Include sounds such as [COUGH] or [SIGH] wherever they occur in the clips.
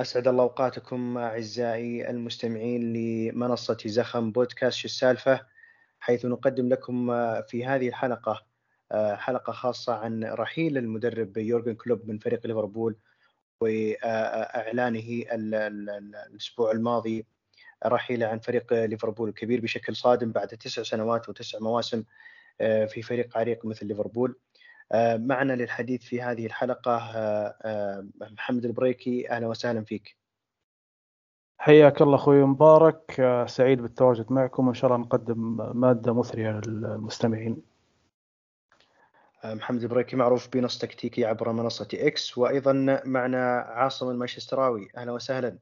أسعد الله أوقاتكم أعزائي المستمعين لمنصة زخم بودكاست شو السالفة حيث نقدم لكم في هذه الحلقة حلقة خاصة عن رحيل المدرب يورجن كلوب من فريق ليفربول وإعلانه الأسبوع الماضي رحيله عن فريق ليفربول الكبير بشكل صادم بعد تسع سنوات وتسع مواسم في فريق عريق مثل ليفربول. آه، معنا للحديث في هذه الحلقة آه، آه، محمد البريكي. أهلا وسهلا فيك. حياك الله أخوي مبارك. سعيد بالتواجد معكم. وإن شاء الله نقدم مادة مثرية للمستمعين. محمد البريكي معروف بنص تكتيكي عبر منصة إكس وأيضا معنا عاصم المانشستراوي. أهلا وسهلا.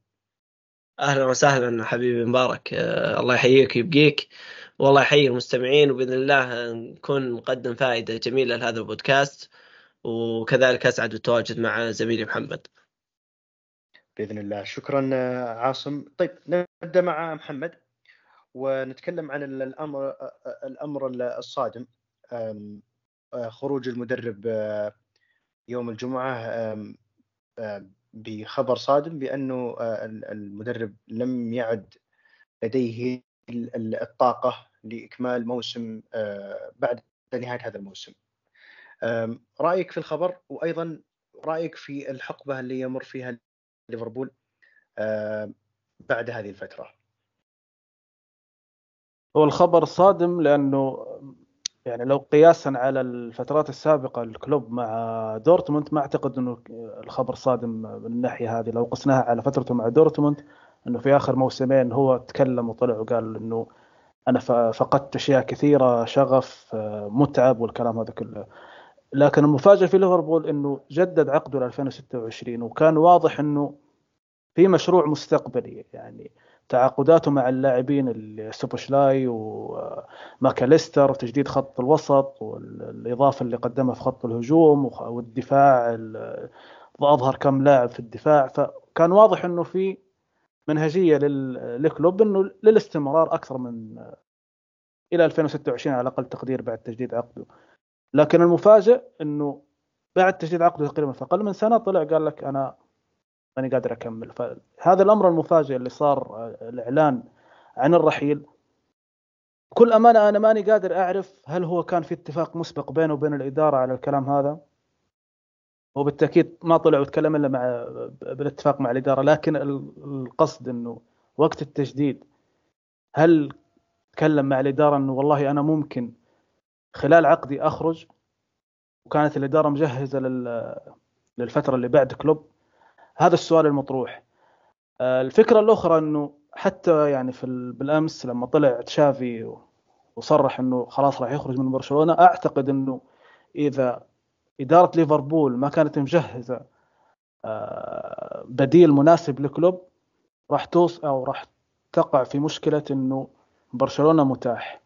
أهلا وسهلا حبيبي مبارك. الله يحييك ويبقيك. والله يحيي المستمعين وبإذن الله نكون نقدم فائدة جميلة لهذا البودكاست وكذلك أسعد بالتواجد مع زميلي محمد. بإذن الله. شكرا عاصم. طيب نبدأ مع محمد ونتكلم عن الأمر الأمر الصادم. خروج المدرب يوم الجمعة بخبر صادم بأنه المدرب لم يعد لديه الطاقة لإكمال موسم آه، بعد نهاية هذا الموسم. رأيك في الخبر وأيضا رأيك في الحقبة اللي يمر فيها ليفربول بعد هذه الفترة. هو الخبر صادم لأنه يعني لو قياسا على الفترات السابقة الكلوب مع دورتموند ما أعتقد إنه الخبر صادم من الناحية هذه لو قسناها على فترته مع دورتموند إنه في آخر موسمين هو تكلم وطلع وقال إنه أنا فقدت أشياء كثيرة شغف متعب والكلام هذا كله. لكن المفاجأة في ليفربول إنه جدد عقده ل 2026 وكان واضح إنه في مشروع مستقبلي يعني تعاقداته مع اللاعبين سوبوشلاي وماكاليستر وتجديد خط الوسط والإضافة اللي قدمها في خط الهجوم والدفاع اظهر كم لاعب في الدفاع. فكان واضح إنه في منهجية للكلوب إنه للاستمرار أكثر من إلى 2026 على أقل تقدير بعد تجديد عقده. لكن المفاجئ إنه بعد تجديد عقده تقريبا في أقل من سنة طلع قال لك أنا ماني قادر أكمل. فهذا الأمر المفاجئ اللي صار الإعلان عن الرحيل. بكل أمانة أنا ماني قادر أعرف هل هو كان في اتفاق مسبق بينه وبين الإدارة على الكلام هذا. وبالتأكيد ما طلع وتكلم إلا مع بالاتفاق مع الإدارة لكن القصد إنه وقت التجديد هل تكلم مع الإدارة إنه والله أنا ممكن خلال عقدي أخرج؟ وكانت الإدارة مجهزة للفترة اللي بعد كلوب؟ هذا السؤال المطروح. الفكرة الأخرى إنه حتى يعني في بالأمس لما طلع تشافي وصرح إنه خلاص راح يخرج من برشلونة أعتقد إنه إذا إدارة ليفربول ما كانت مجهزة آه، بديل مناسب لكلوب راح توص أو راح تقع في مشكلة إنه برشلونة متاح.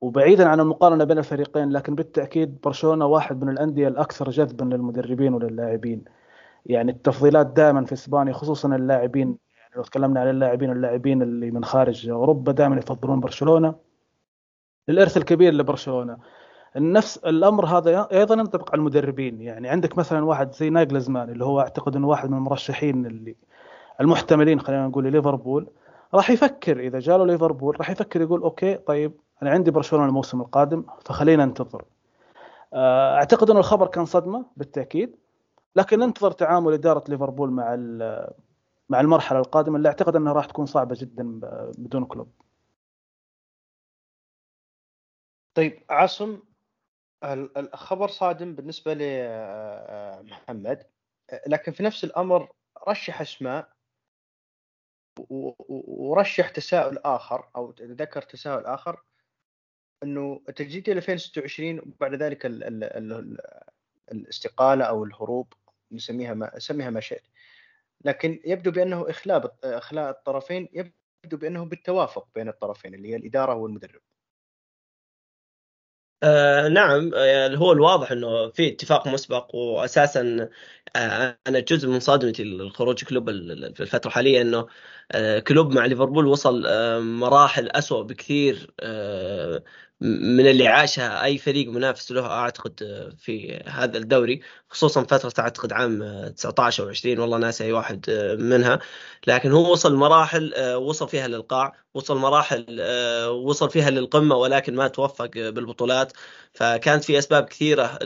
وبعيدا عن المقارنة بين الفريقين لكن بالتأكيد برشلونة واحد من الأندية الأكثر جذبا للمدربين وللاعبين. يعني التفضيلات دائما في إسبانيا خصوصا اللاعبين يعني لو تكلمنا عن اللاعبين اللاعبين اللي من خارج أوروبا دائما يفضلون برشلونة. الإرث الكبير لبرشلونة. نفس الأمر هذا أيضا ينطبق على المدربين. يعني عندك مثلا واحد زي ناجلزمان اللي هو أعتقد إنه واحد من المرشحين اللي المحتملين خلينا نقول لليفربول راح يفكر إذا جاله ليفربول راح يفكر يقول أوكي طيب أنا عندي برشلونة الموسم القادم فخلينا ننتظر. آه، أعتقد إنه الخبر كان صدمة بالتأكيد لكن ننتظر تعامل إدارة ليفربول مع مع المرحلة القادمة اللي أعتقد إنها راح تكون صعبة جدا بدون كلوب. طيب عاصم الخبر صادم بالنسبة لمحمد لكن في نفس الأمر رشح اسماء ورشح تساؤل آخر أو ذكر تساؤل آخر إنه التجديد إلى 2026 وبعد ذلك ال ال ال الاستقالة أو الهروب نسميها ما سميها ما شئت. لكن يبدو بأنه اخلاء إخلاء الطرفين يبدو بأنه بالتوافق بين الطرفين اللي هي الإدارة والمدرب. آه نعم يعني هو الواضح إنه في اتفاق مسبق واساسا آه أنا جزء من صدمتي الخروج كلوب في الفترة الحالية إنه آه كلوب مع ليفربول وصل آه مراحل أسوأ بكثير آه من اللي عاشها أي فريق منافس له أعتقد في هذا الدوري خصوصا فترة أعتقد عام 19 أو 20 والله ناسي أي واحد منها. لكن هو وصل مراحل وصل فيها للقاع وصل مراحل وصل فيها للقمة ولكن ما توفق بالبطولات. فكانت في أسباب كثيرة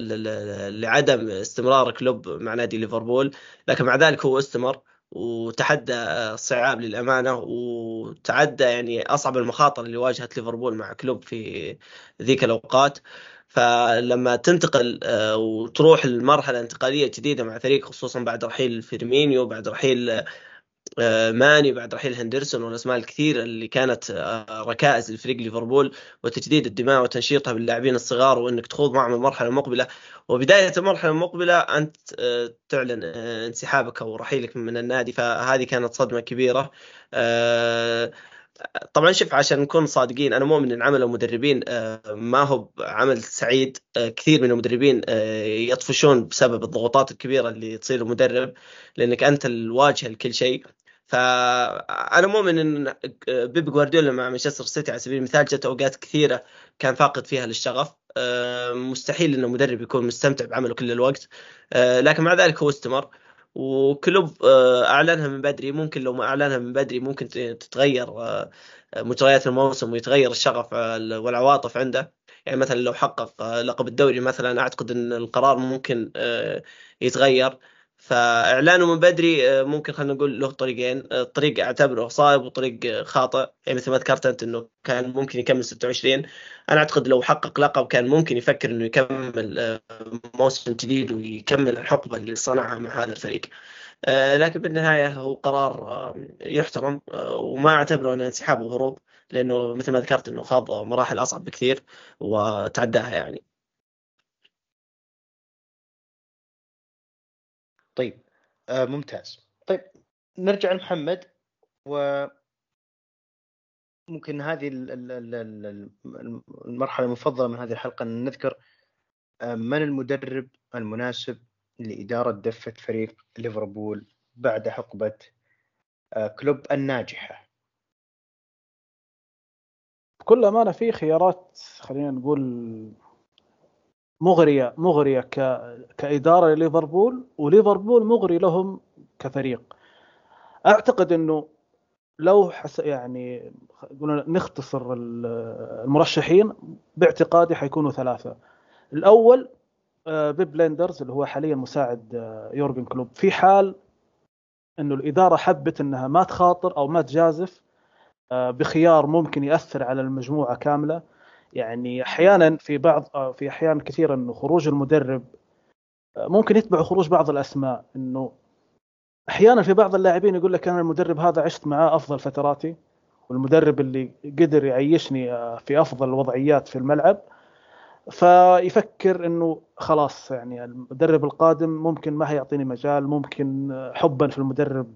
لعدم استمرار كلوب مع نادي ليفربول. لكن مع ذلك هو استمر. وتحدى الصعاب للأمانة وتعدى يعني أصعب المخاطر اللي واجهت ليفربول مع كلوب في ذيك الأوقات. فلما تنتقل آه، وتروح لمرحلة انتقالية جديدة مع فريق خصوصا بعد رحيل فيرمينيو بعد رحيل ماني بعد رحيل هندرسون والاسماء الكثيره اللي كانت آه، ركائز لفريق ليفربول وتجديد الدماء وتنشيطها باللاعبين الصغار وإنك تخوض معهم المرحلة المقبلة. وبداية المرحلة المقبلة أنت آه، تعلن انسحابك أو رحيلك من النادي. فهذه كانت صدمة كبيرة. طبعا شوف عشان نكون صادقين أنا مؤمن إن عمل المدربين ما هو عمل سعيد كثير من المدربين يطفشون بسبب الضغوطات الكبيرة اللي تصير المدرب لأنك أنت الواجهة لكل شيء. فأنا مؤمن إن بيب جوارديولا مع مانشستر سيتي على سبيل المثال جت أوقات كثيرة كان فاقد فيها للشغف آه، مستحيل انه مدرب يكون مستمتع بعمله كل الوقت. آه، لكن مع ذلك هو استمر. وكلوب آه، أعلنها من بدري. ممكن لو ما أعلنها من بدري ممكن تتغير مجريات الموسم ويتغير الشغف والعواطف عنده. يعني مثلا لو حقق لقب الدوري مثلا أعتقد إن القرار ممكن يتغير. فإعلانه من بدري آه، ممكن خلينا نقول له طريقين آه، أعتبره صائب وطريق خاطئ. يعني مثل ما ذكرت أنت إنه كان ممكن يكمل 26 أنا أعتقد لو حقق لقب كان ممكن يفكر إنه يكمل آه، موسم جديد ويكمل الحقبه اللي صنعها مع هذا الفريق. لكن بالنهاية هو قرار يحترم وما أعتبره أنه انسحاب وهروب لأنه مثل ما ذكرت إنه خاض مراحل أصعب بكثير وتعداها يعني. طيب آه ممتاز. طيب نرجع لمحمد و ممكن هذه المرحلة المفضلة من هذه الحلقة أن نذكر آه، من المدرب المناسب لإدارة دفة فريق ليفربول بعد حقبه آه، كلوب الناجحة؟ بكل أمانة في خيارات خلينا نقول مغرية مغرية ك... كإدارة لليفربول وليفربول مغري لهم كفريق. أعتقد إنه لو حس يعني نختصر المرشحين باعتقادي حيكونوا ثلاثة. الأول آه، بيب ليندرز اللي هو حاليا مساعد آه، يورجن كلوب. في حال إنه الإدارة حبت إنها ما تخاطر أو ما تجازف آه، بخيار ممكن يأثر على المجموعة كاملة يعني أحيانا في بعض آه، في أحيان كثيره إنه خروج المدرب آه، ممكن يتبع خروج بعض الأسماء إنه أحيانا في بعض اللاعبين يقول لك أنا المدرب هذا عشت معاه أفضل فتراتي والمدرب اللي قدر يعيشني آه، في أفضل الوضعيات في الملعب فيفكر إنه خلاص يعني المدرب القادم ممكن ما هيعطيني مجال ممكن حبا في المدرب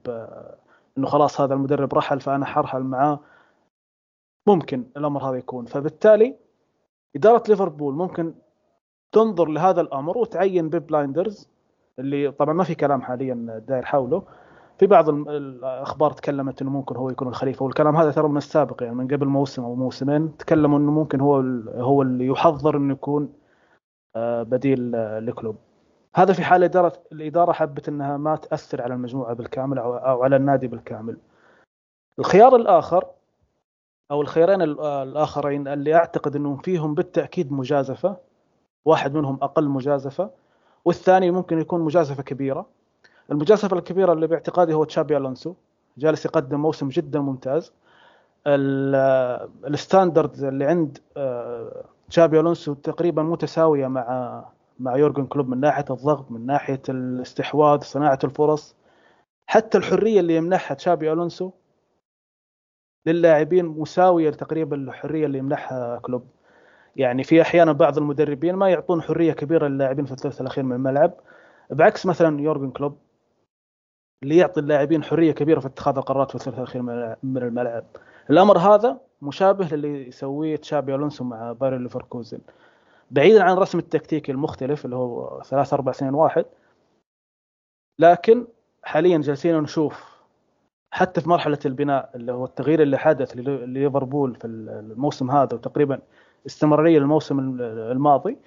إنه خلاص هذا المدرب رحل فأنا حرحل معاه ممكن الأمر هذا يكون. فبالتالي إدارة ليفربول ممكن تنظر لهذا الأمر وتعين بيب بلايندرز اللي طبعا ما في كلام حاليا داير حوله. في بعض الأخبار تكلمت إنه ممكن هو يكون الخليفة والكلام هذا ترى من السابق يعني من قبل موسم أو موسمين تكلموا إنه ممكن هو هو اللي يحضر إنه يكون آه، بديل لكلوب. هذا في حال اداره الإدارة حبت إنها ما تأثر على المجموعة بالكامل أو على النادي بالكامل. الخيار الآخر أو الخيارين الآخرين اللي أعتقد إنهم فيهم بالتأكيد مجازفة واحد منهم أقل مجازفة والثاني ممكن يكون مجازفة كبيرة. المجازفة الكبيرة اللي باعتقادي هو تشابي ألونسو جالس يقدم موسم جدا ممتاز. ال standard اللي عند آه، تشابي ألونسو تقريبا متساوية مع مع يورجن كلوب من ناحية الضغط من ناحية الاستحواذ صناعة الفرص. حتى الحرية اللي يمنحها تشابي ألونسو للاعبين مساوية تقريبا الحريه اللي يمنحها كلوب. يعني في أحيانا بعض المدربين ما يعطون حرية كبيرة للاعبين في الثلث الأخير من الملعب بعكس مثلا يورجن كلوب اللي يعطي اللاعبين حرية كبيرة في اتخاذ القرارات في الثلث الأخير من الملعب. الأمر هذا مشابه للي يسويه تشابي ألونسو مع بايرن ليفركوزن. بعيدا عن الرسم التكتيكي المختلف اللي هو ثلاثة أربعة اثنين واحد لكن حاليا جالسين نشوف حتى في مرحلة البناء اللي هو التغيير اللي حدث لليفربول في الموسم هذا وتقريبا استمرارية للموسم الماضي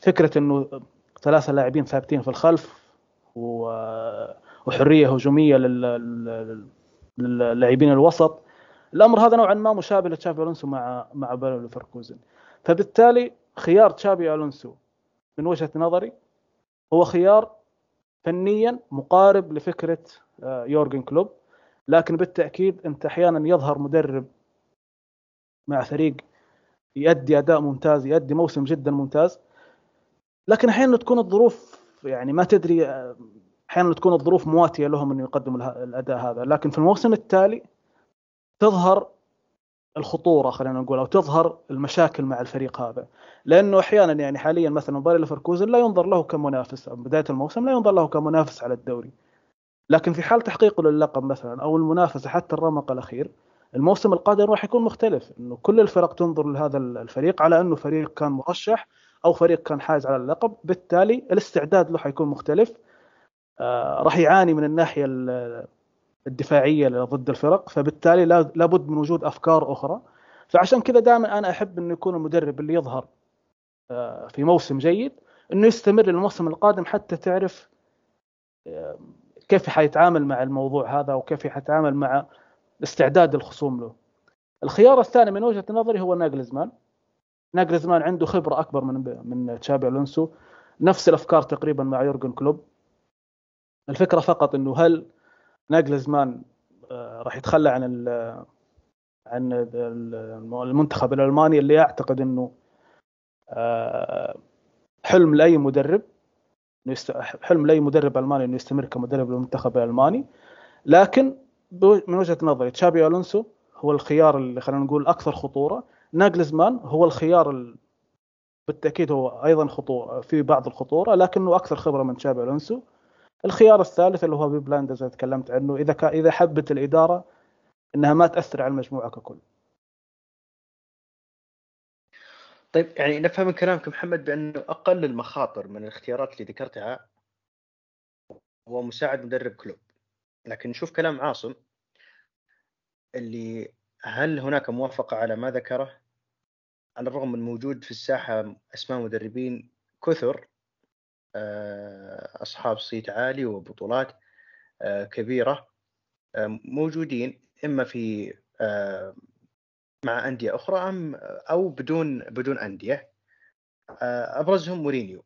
فكرة إنه ثلاثة لاعبين ثابتين في الخلف وحرية هجومية للاعبين الوسط الأمر هذا نوعا ما مشابه لتشابي ألونسو مع مع باير ليفركوزن. فبالتالي خيار تشابي ألونسو من وجهة نظري هو خيار فنيا مقارب لفكرة آه، يورجن كلوب. لكن بالتأكيد أنت أحيانا يظهر مدرب مع فريق يؤدي أداء ممتاز يؤدي موسم جدا ممتاز. لكن أحيانا تكون الظروف يعني ما تدري أحيانا تكون الظروف مواتية لهم إنه يقدموا الأداء هذا. لكن في الموسم التالي تظهر الخطورة خلينا نقول أو تظهر المشاكل مع الفريق هذا. لأنه أحيانا يعني حاليا مثلا باير ليفركوزن لا ينظر له كمنافس بداية الموسم لا ينظر له كمنافس على الدوري. لكن في حال تحقيقه للقب مثلا أو المنافسة حتى الرمق الأخير الموسم القادم راح يكون مختلف إنه كل الفرق تنظر لهذا الفريق على أنه فريق كان مرشح أو فريق كان حائز على اللقب بالتالي الاستعداد له حيكون مختلف. آه راح يعاني من الناحية الدفاعية ضد الفرق فبالتالي لابد من وجود أفكار أخرى. فعشان كذا دائما أنا أحب إنه يكون المدرب اللي يظهر آه، في موسم جيد إنه يستمر للموسم القادم حتى تعرف آه، كيف حيتعامل مع الموضوع هذا وكيف حيتعامل مع استعداد الخصوم له. الخيار الثاني من وجهة نظري هو ناجلزمان. ناجلزمان عنده خبرة أكبر من من تشابي ألونسو نفس الأفكار تقريبا مع يورجن كلوب. الفكرة فقط إنه هل ناجلزمان آه، راح يتخلى عن عن المنتخب الألماني اللي أعتقد إنه آه، حلم لأي مدرب حلم لأي مدرب ألماني إنه يستمر كمدرب للمنتخب الألماني. لكن من وجهة نظري تشابي ألونسو هو الخيار اللي خلينا نقول أكثر خطورة. ناجلزمان هو الخيار بالتأكيد هو أيضا خطوره في بعض الخطورة لكنه أكثر خبرة من تشابي ألونسو. الخيار الثالث اللي هو بيب زي تكلمت عنه إذا كان إذا حبت الإدارة إنها ما تأثر على المجموعة ككل. طيب يعني نفهم من كلامك محمد بأنه أقل المخاطر من الاختيارات اللي ذكرتها هو مساعد مدرب كلوب. لكن نشوف كلام عاصم اللي هل هناك موافقة على ما ذكره؟ على الرغم من موجود في الساحة أسماء مدربين كثر آه، أصحاب صيت عالي وبطولات آه، كبيرة آه، موجودين إما في مع أندية أخرى أم أو بدون بدون أندية. أبرزهم مورينيو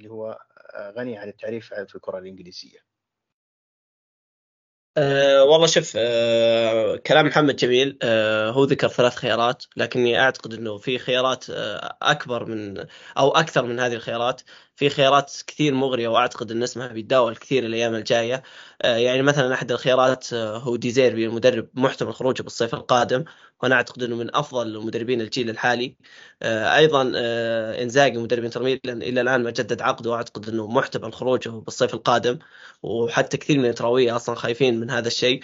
اللي هو غني عن التعريف في الكرة الإنجليزية. أه والله شوف أه كلام محمد جميل. أه هو ذكر ثلاث خيارات لكني أعتقد إنه في خيارات أه أكبر من أو أكثر من هذه الخيارات. في خيارات كثير مغرية وأعتقد إن اسمها بيتداول كثير الأيام الجاية. آه، يعني مثلا أحد الخيارات آه، هو ديزيربي المدرب محتمل خروجه بالصيف القادم. وأنا أعتقد إنه من أفضل مدربين الجيل الحالي. آه، أيضا إنزاجي مدرب إنتر ميلان إلى الآن ما جدد عقده. وأعتقد إنه محتمل خروجه بالصيف القادم. وحتى كثير من التراويه أصلا خايفين من هذا الشيء.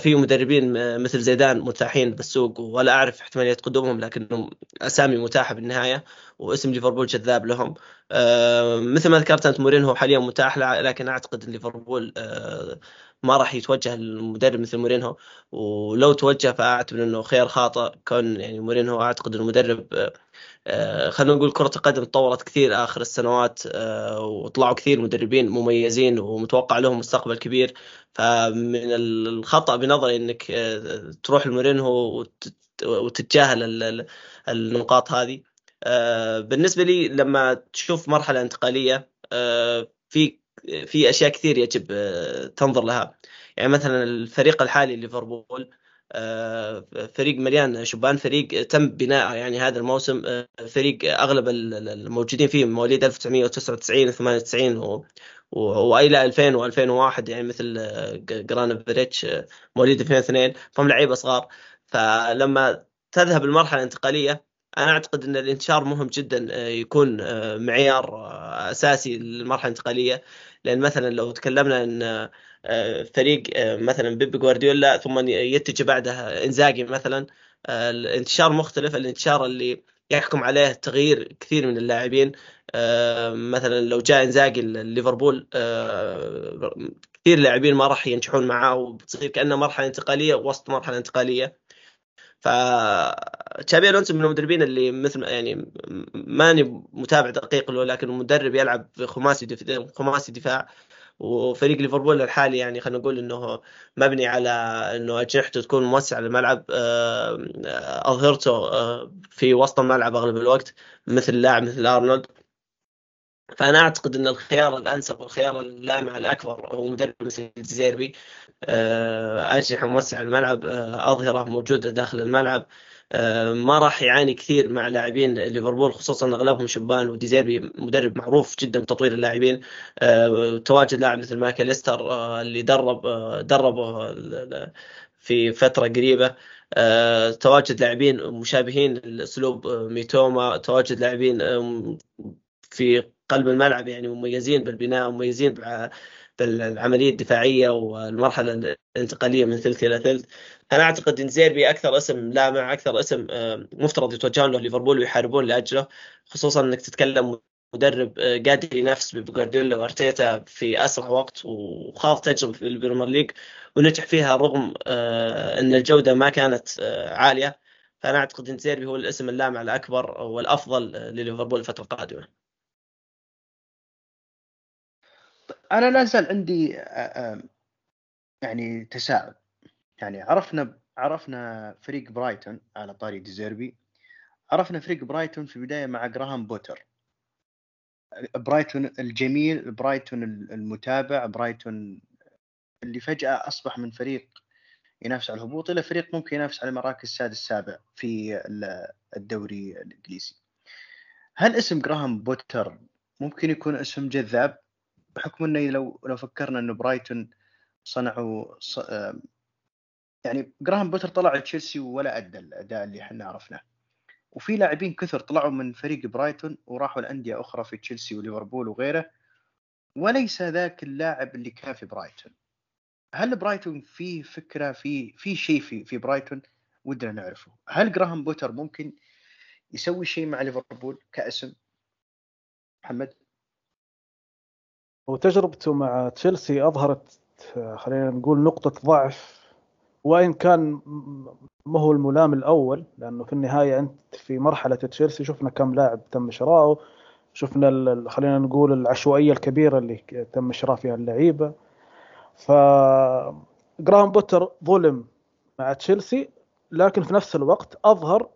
في مدربين مثل زيدان متاحين بالسوق. ولا أعرف احتمالية قدومهم لكنهم أسامي متاحة بالنهاية. واسم ليفربول جذاب لهم. مثل ما ذكرت أنت مورينهو حاليا متاح لكن أعتقد إن ليفربول ما راح يتوجه لمدرب مثل مورينهو. ولو توجه فأعتبر إنه خيار خاطئ كون يعني مورينهو أعتقد إنه مدرب خلينا نقول كرة القدم تطورت كثير آخر السنوات وطلعوا كثير مدربين مميزين ومتوقع لهم مستقبل كبير. فمن الخطأ بنظري أنك تروح لمورينهو وتتجاهل النقاط هذه. آه، بالنسبة لي لما تشوف مرحلة انتقالية آه، في في أشياء كثير يجب آه، تنظر لها. يعني مثلا الفريق الحالي ليفربول فريق مليان شبان فريق تم بناء يعني هذا الموسم فريق أغلب الموجودين فيه مواليد 1999 98 و وإلى 2000 و2001 يعني مثل جرانوفيتش مواليد 2002 فهم لعيبة صغار. فلما تذهب المرحلة الانتقالية أنا أعتقد أن الانتشار مهم جدا آه، يكون آه، معيار آه، أساسي للمرحلة الانتقالية. لأن مثلا لو تكلمنا أن فريق مثلا بيب جوارديولا ثم يتجه بعدها إنزاجي مثلا الانتشار مختلف. الانتشار اللي يحكم عليه تغيير كثير من اللاعبين مثلا لو جاء إنزاجي ليفربول كثير لاعبين ما راح ينجحون معاه وبتصير كانها مرحلة انتقالية وسط مرحلة انتقالية. ف تشابي ألونسو من المدربين اللي مثل يعني ماني متابع دقيق له لكن مدرب يلعب خماسي دفاع خماسي دفاع. وفريق ليفربول الحالي يعني خلينا نقول إنه مبني على إنه اجنحته تكون موسعه للملعب. أظهرته في وسط الملعب أغلب الوقت مثل لاعب مثل أرنولد. فأنا أعتقد إن الخيار الأنسب والخيار اللامع الأكبر هو مدرب مثل زيربي أجنحة موسعه الملعب أظهرة موجودة داخل الملعب. ما راح يعاني كثير مع لاعبين ليفربول خصوصا أغلبهم شبان وديزيربي مدرب معروف جدا بتطوير اللاعبين. تواجد لاعب مثل ماكاليستر اللي درب دربه في فترة قريبة. تواجد لاعبين مشابهين لأسلوب ميتوما تواجد لاعبين في قلب الملعب يعني مميزين بالبناء مميزين بالعملية الدفاعية والمرحلة الانتقالية من ثلث إلى ثلث أنا أعتقد إن زيربي أكثر اسم لامع أكثر اسم مفترض يتوجهون له ليفربول ويحاربون لأجله خصوصا إنك تتكلم مدرب قادر ينافس بجوارديولا وأرتيتا في أسرع وقت وخاض تجربة في البريمير ليج ونجح فيها رغم إن الجودة ما كانت عالية فأنا أعتقد إن زيربي هو الاسم اللامع الأكبر والأفضل لليفربول الفترة القادمة. أنا لا زال عندي يعني تساؤل. يعني عرفنا عرفنا فريق برايتون على طاري ديزيربي. عرفنا فريق برايتون في البداية مع جراهام بوتر. برايتون الجميل برايتون المتابع برايتون اللي فجأة أصبح من فريق ينافس على الهبوط إلى فريق ممكن ينافس على المراكز السادس السابع في الدوري الإنجليزي. هل اسم جراهام بوتر ممكن يكون اسم جذاب؟ بحكم إنه لو لو فكرنا انه برايتون صنعوا ص... يعني جراهام بوتر طلع تشيلسي ولا أدى الأداء اللي إحنا عرفناه. وفي لاعبين كثر طلعوا من فريق برايتون وراحوا لأندية أخرى في تشيلسي وليفربول وغيره. وليس ذاك اللاعب اللي كان في برايتون. هل برايتون في فكرة في في شيء في في برايتون؟ ودنا نعرفه. هل جراهام بوتر ممكن يسوي شيء مع ليفربول كاسم؟ محمد؟ وتجربته مع تشيلسي أظهرت خلينا نقول نقطة ضعف وإن كان ما هو الملام الأول لأنه في النهاية أنت في مرحلة تشيلسي شفنا كم لاعب تم شراؤه شفنا خلينا نقول العشوائية الكبيرة اللي تم شراء فيها اللعيبة ف جراهام بوتر ظلم مع تشيلسي لكن في نفس الوقت أظهر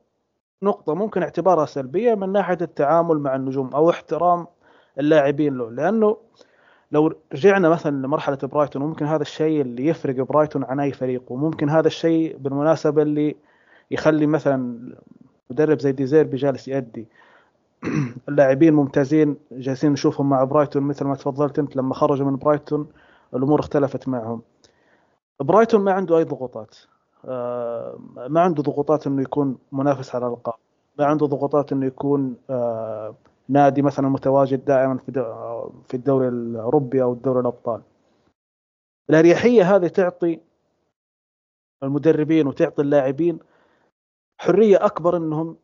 نقطة ممكن اعتبارها سلبية من ناحية التعامل مع النجوم أو احترام اللاعبين له لأنه لو رجعنا مثلا لمرحلة برايتون ممكن هذا الشيء اللي يفرق برايتون عن أي فريق وممكن هذا الشيء بالمناسبة اللي يخلي مثلا مدرب زي ديزيربي جالس يأدي. [CLEARS THROAT] اللاعبين ممتازين جالسين نشوفهم مع برايتون مثل ما تفضلت أنت لما خرجوا من برايتون الأمور اختلفت معهم. برايتون ما عنده أي ضغوطات. ما عنده ضغوطات إنه يكون منافس على الألقاب. ما عنده ضغوطات إنه يكون نادي مثلا متواجد دائما في في الدوري الأوروبي أو الدوري الأبطال. الأريحية هذه تعطي المدربين وتعطي اللاعبين حرية أكبر إنهم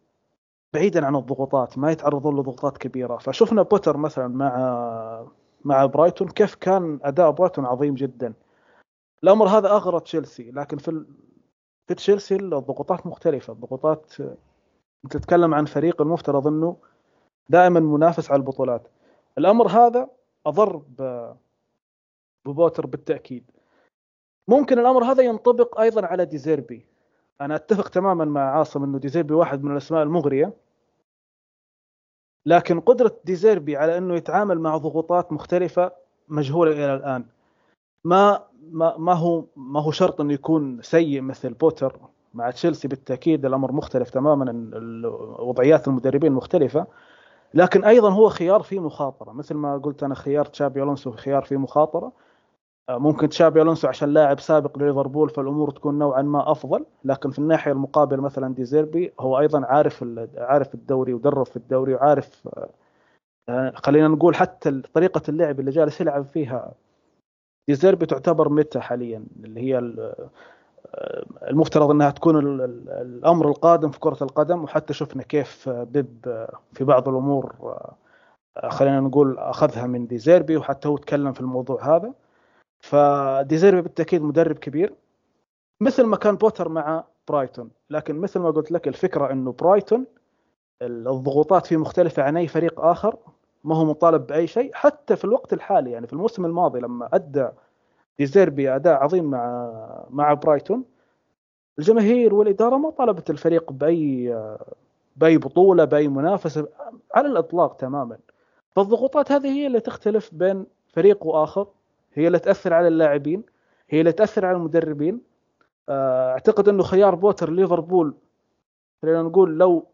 بعيدا عن الضغوطات ما يتعرضون لضغوطات كبيرة. فشفنا بوتر مثلا مع مع برايتون كيف كان أداء برايتون عظيم جدا. الأمر هذا اغرى تشيلسي لكن في في تشيلسي الضغوطات مختلفة. الضغوطات أنت تتكلم عن فريق المفترض إنه دائما منافس على البطولات. الأمر هذا أضر ببوتر بالتأكيد. ممكن الأمر هذا ينطبق أيضا على ديزيربي. أنا أتفق تماما مع عاصم إنه ديزيربي واحد من الأسماء المغرية. لكن قدرة ديزيربي على إنه يتعامل مع ضغوطات مختلفة مجهولة إلى الآن. ما ما ما هو ما هو شرط إنه يكون سيء مثل بوتر مع تشيلسي بالتأكيد. الأمر مختلف تماما. وضعيات المدربين مختلفة. لكن أيضا هو خيار فيه مخاطرة. مثل ما قلت أنا خيار تشابي ألونسو خيار فيه مخاطرة. ممكن تشابي ألونسو عشان لاعب سابق لليفربول فالأمور تكون نوعا ما أفضل. لكن في الناحية المقابلة مثلا دي زيربي هو أيضا عارف عارف الدوري ودرب في الدوري وعارف خلينا نقول حتى طريقة اللعب اللي جالس يلعب فيها. ديزيربي تعتبر meta حاليا؟ اللي هي المفترض انها تكون الامر القادم في كرة القدم وحتى شفنا كيف بيب في بعض الأمور خلينا نقول اخذها من ديزيربي وحتى هو تكلم في الموضوع هذا. فديزيربي بالتأكيد مدرب كبير مثل ما كان بوتر مع برايتون. لكن مثل ما قلت لك الفكرة انه برايتون الضغوطات فيه مختلفة عن أي فريق آخر ما هو مطالب بأي شيء حتى في الوقت الحالي يعني في الموسم الماضي لما أدى ديزيربي أداء عظيم مع مع برايتون. الجماهير والإدارة ما طالبت الفريق بأي بأي بطولة بأي منافسة على الإطلاق تماما. فالضغوطات هذه هي اللي تختلف بين فريق وآخر هي اللي تأثر على اللاعبين هي اللي تأثر على المدربين. آه، أعتقد إنه خيار بوتر ليفربول خلينا نقول لو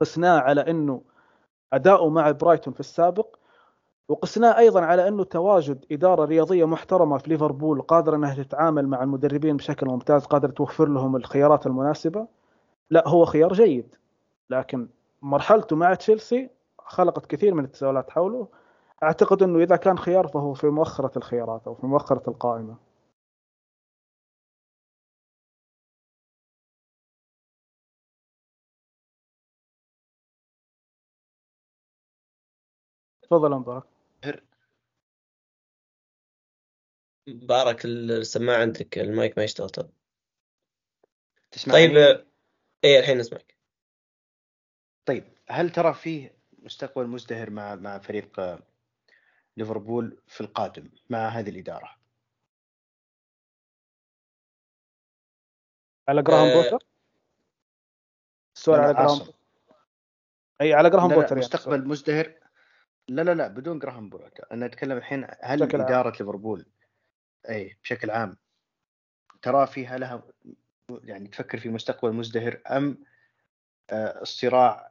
قسناه على إنه أداؤه مع برايتون في السابق وقسناه أيضا على أنه تواجد إدارة رياضية محترمة في ليفربول قادرة إنها تتعامل مع المدربين بشكل ممتاز قادرة توفر لهم الخيارات المناسبة. لا هو خيار جيد لكن مرحلته مع تشيلسي خلقت كثير من التساؤلات حوله. أعتقد أنه إذا كان خيار فهو في مؤخرة الخيارات أو في مؤخرة القائمة. تفضل مبارك مبارك السماعة عندك المايك ما يشتغل طيب تسمعني؟ طيب إيه الحين اسمعك طيب هل ترى فيه مستقبل مزدهر مع مع فريق آه، ليفربول في القادم مع هذه الإدارة؟ على جراهام آه، بوتر السؤال على جراهام. أي على جراهام بوتر يعني مستقبل مزدهر لا لا لا بدون جراهام بوتر أنا أتكلم الحين هل. إدارة ليفربول أي بشكل عام. ترى فيها لها يعني تفكر في مستقبل مزدهر أم آه، الصراع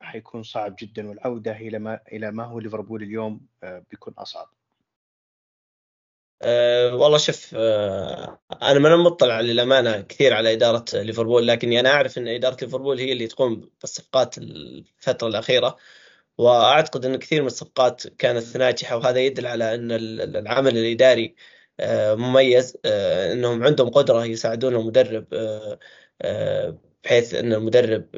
حيكون صعب جدا والعودة إلى ما إلى ما هو ليفربول اليوم آه، بيكون أصعب. أه والله شوف أه أنا ما مطلع للأمانة كثير على إدارة ليفربول لكني أنا أعرف إن إدارة ليفربول هي اللي تقوم بالصفقات الفترة الأخيرة وأعتقد إن كثير من الصفقات كانت ناجحة وهذا يدل على إن ال- العمل الإداري مميز أه إنهم عندهم قدرة يساعدون المدرب أه بحيث إن المدرب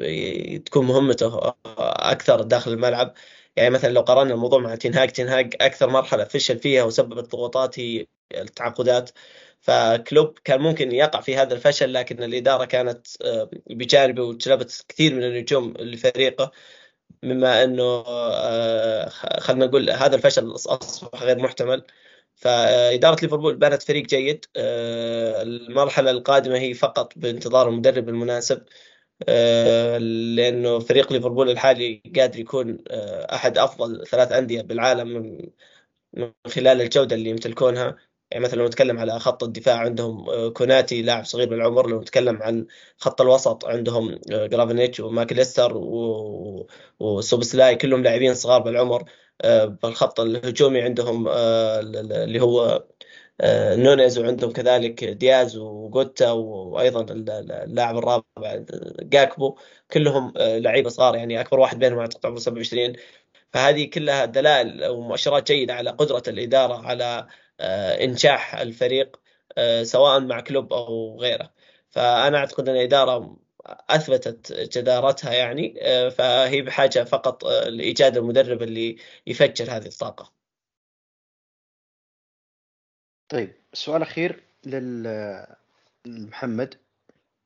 تكون مهمته أكثر داخل الملعب. يعني مثلا لو قارنا الموضوع مع تنهاج تنهاج أكثر مرحلة فشل فيها وسببت ضغوطات هي التعاقدات. فكلوب كان ممكن يقع في هذا الفشل لكن الإدارة كانت آه، بجانبه وجلبت كثير من النجوم لفريقه. مما إنه آه، خلينا نقول هذا الفشل أصبح غير محتمل. فإدارة ليفربول بنت فريق جيد آه، المرحلة القادمة هي فقط بانتظار المدرب المناسب آه، لأنه فريق ليفربول الحالي قادر يكون آه، أحد أفضل ثلاث أندية بالعالم من- خلال الجودة اللي يمتلكونها. يعني مثلا لو نتكلم على خط الدفاع عندهم كوناتي لاعب صغير بالعمر لو نتكلم عن خط الوسط عندهم جرافينبيرتش وماكليستر وسوبسلاي كلهم لاعبين صغار بالعمر. بالخط الهجومي عندهم آه، ال- ال- اللي هو آه، نونيز وعندهم كذلك دياز وجوتا وأيضا ال- ال- اللاعب الرابع جاكبو كلهم آه، لعيبة صغار يعني أكبر واحد بينهم اعتقد عمره 27 فهذه كلها دلائل ومؤشرات جيدة على قدرة الإدارة على آه، انجاح الفريق آه، سواء مع كلوب أو غيره. فأنا أعتقد أن الإدارة أثبتت جدارتها يعني آه، فهي بحاجة فقط آه، لإيجاد المدرب اللي يفجر هذه الطاقة. طيب سؤال أخير لمحمد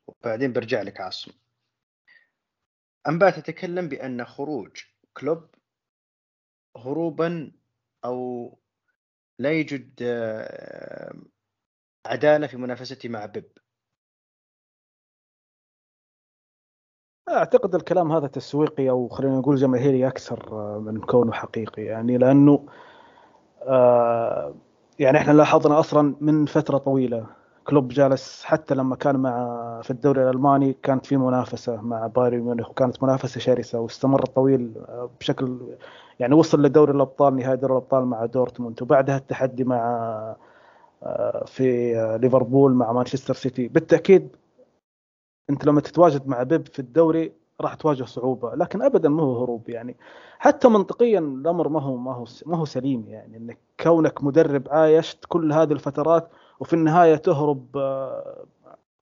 وبعدين برجع لك عاصم. أنباء تتكلم بأن خروج كلوب هروبا أو لا يوجد آه، عدالة في منافسته مع بيب. أعتقد الكلام هذا تسويقي أو خلينا نقول جماهيري أكثر آه، من كونه حقيقي. يعني لأنه آه، يعني إحنا لاحظنا أصلا من فترة طويلة كلوب جالس حتى لما كان مع في الدوري الألماني كانت في منافسة مع بايرن ميونخ وكانت منافسة شرسة واستمرت طويل آه، بشكل يعني وصل لدوري الأبطال نهائي دوري الأبطال مع دورتموند وبعدها التحدي مع في ليفربول مع مانشستر سيتي. بالتأكيد انت لما تتواجد مع بيب في الدوري راح تواجه صعوبة لكن ابدا ما هو هروب يعني. حتى منطقيا الأمر ما هو ما هو ما هو سليم يعني إنك كونك مدرب عايشت كل هذه الفترات وفي النهاية تهرب آه،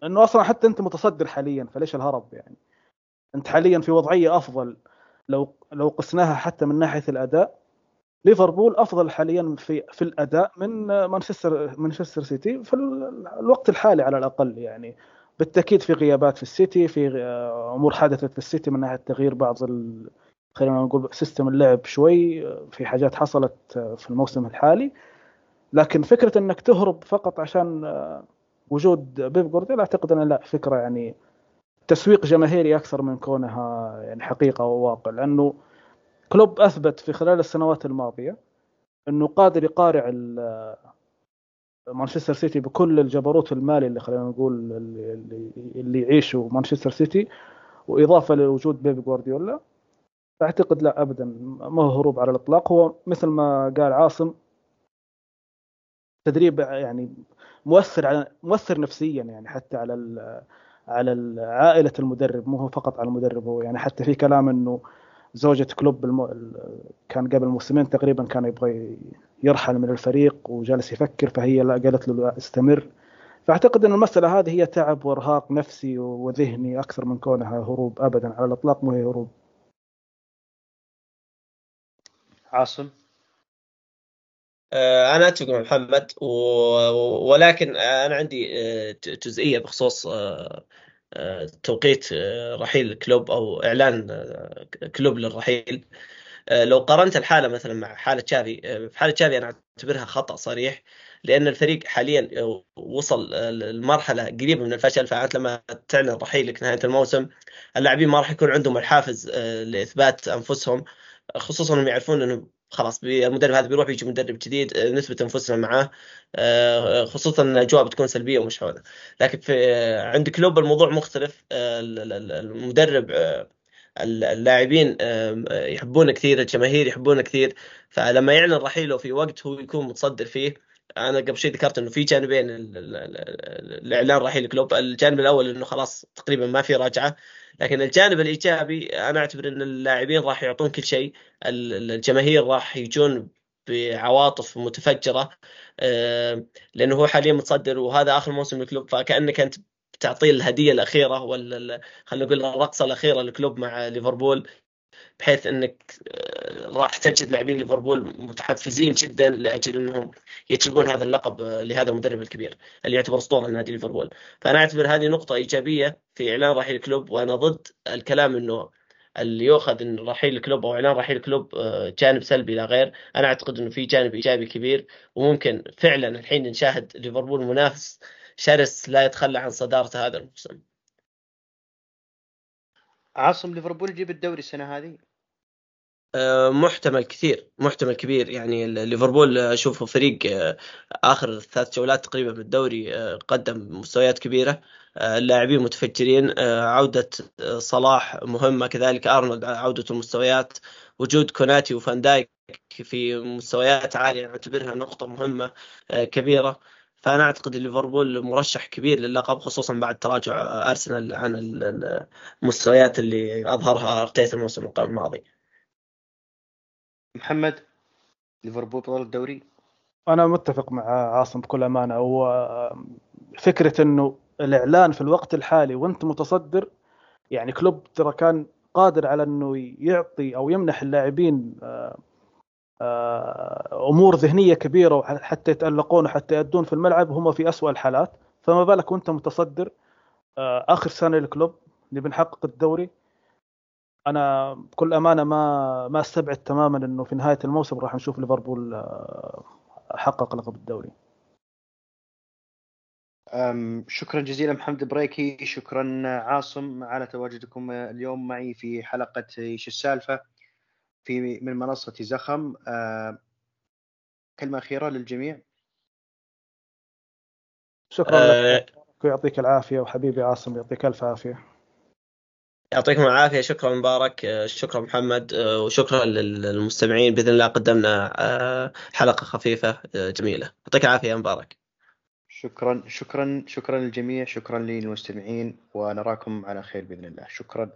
إنه أصلا حتى أنت متصدر حاليا فليش الهرب يعني؟ أنت حاليا في وضعية أفضل لو لو قسناها حتى من ناحية الأداء. ليفربول أفضل حاليا في في الأداء من آه، مانشستر مانشستر سيتي في ال- الوقت الحالي على الأقل يعني. بالتأكيد في غيابات في السيتي في أمور حدثت في السيتي من ناحية تغيير بعض ال... خلينا نقول system اللعب شوي في حاجات حصلت في الموسم الحالي. لكن فكرة إنك تهرب فقط عشان وجود بيب جوارديولا أعتقد إنها لا فكرة يعني تسويق جماهيري أكثر من كونها يعني حقيقة وواقع لأنه كلوب أثبت في خلال السنوات الماضية إنه قادر يقارع مانشستر سيتي بكل الجبروت المالي اللي خلينا نقول اللي, اللي يعيشه مانشستر سيتي وإضافة لوجود بيب جوارديولا. أعتقد لا ابدا ما هو هروب على الإطلاق. هو مثل ما قال عاصم تدريب يعني مؤثر على مؤثر نفسيا يعني حتى على على عائله المدرب مو فقط على المدرب هو يعني حتى في كلام إنه زوجة كلوب الم... كان قبل موسمين تقريبا كان يبغى يرحل من الفريق وجالس يفكر فهي قالت له استمر. فأعتقد إن المسألة هذه هي تعب وإرهاق نفسي وذهني أكثر من كونها هروب ابدا على الإطلاق مو هي هروب. عاصم؟ آه، أنا أتفق مع محمد و... ولكن أنا عندي آه، جزئية بخصوص آه، توقيت رحيل كلوب أو إعلان كلوب للرحيل. لو قارنت الحالة مثلا مع حالة تشافي في حالة تشافي أنا أعتبرها خطأ صريح لأن الفريق حاليا وصل لمرحله قريبة من الفشل فأنت لما تعلن رحيلك نهاية الموسم اللاعبين ما راح يكون عندهم الحافز لإثبات أنفسهم خصوصا انهم يعرفون إنه خلاص المدرب هذا بيروح بيجي مدرب جديد آه، نثبت أنفسنا معاه آه، خصوصا ان الاجواء بتكون سلبية ومش حوله لكن في آه، عند كلوب الموضوع مختلف المدرب اللاعبين يحبونه كثير الجماهير يحبونه كثير. فلما يعلن رحيله في وقت هو يكون متصدر فيه. أنا قبل شوي ذكرت إنه في جانبين الإعلان رحيل كلوب. الجانب الأول إنه خلاص تقريبا ما في رجعه لكن الجانب الإيجابي أنا أعتبر إن اللاعبين راح يعطون كل شيء. الجماهير راح يجون بعواطف متفجرة لأنه هو حاليا متصدر وهذا آخر موسم للكلوب فكأنك أنت تعطيه الهدية الأخيرة ولا خلينا نقول الرقصة الأخيرة للكلوب مع ليفربول. بحيث إنك آه، راح تجد لاعبين ليفربول متحفزين جدا لأجل إنهم يجلبون هذا اللقب آه، لهذا المدرب الكبير اللي يعتبر أسطورة لنادي ليفربول. فأنا أعتبر هذه نقطة إيجابية في إعلان رحيل كلوب وأنا ضد الكلام إنه اللي يؤخذ إن رحيل كلوب أو إعلان رحيل كلوب آه، جانب سلبي لا غير. أنا أعتقد إنه في جانب إيجابي كبير وممكن فعلا الحين نشاهد ليفربول منافس شرس لا يتخلى عن صدارته هذا الموسم. عاصم ليفربول يجيب الدوري السنة هذه؟ آه، محتمل كثير محتمل كبير. يعني ليفربول اشوفه فريق آه، آخر ثلاث جولات تقريبا من الدوري آه، قدم مستويات كبيرة. اللاعبين متفجرين. عودة صلاح مهمة. كذلك أرنولد عودة المستويات. وجود كوناتي وفان دايك في مستويات عالية أعتبرها نقطة مهمة كبيرة. فأنا أعتقد ليفربول مرشح كبير للقب خصوصا بعد تراجع أرسنال عن المستويات اللي أظهرها أرتيتا الموسم الماضي. محمد ليفربول بطل الدوري أنا متفق مع عاصم بكل أمانة هو فكرة إنه الإعلان في الوقت الحالي وأنت متصدر يعني كلوب ترى كان قادر على إنه يعطي أو يمنح اللاعبين آه، أمور ذهنية كبيرة حتى يتألقون وحتى يأدون في الملعب هم في اسوء الحالات. فما بالك وأنت متصدر آه، آخر سنة للكلوب اللي بنحقق الدوري. أنا بكل أمانة ما ما استبعد تماما إنه في نهاية الموسم راح نشوف ليفربول آه، حقق لقب الدوري. شكرا جزيلا محمد بريكي شكرا عاصم على تواجدكم اليوم معي في حلقة إيش السالفة. في من منصة زخم كلمة أخيرة للجميع. شكرا أه لك. ويعطيك العافية وحبيبي عاصم يعطيك ألف عافية. يعطيكم العافية شكرا مبارك آه، شكرا محمد آه، وشكرا للمستمعين. بإذن الله قدمنا آه، حلقة خفيفة جميلة. يعطيك العافية يا مبارك. شكرا شكرا شكرا للجميع شكرا للمستمعين ونراكم على خير بإذن الله. شكرا.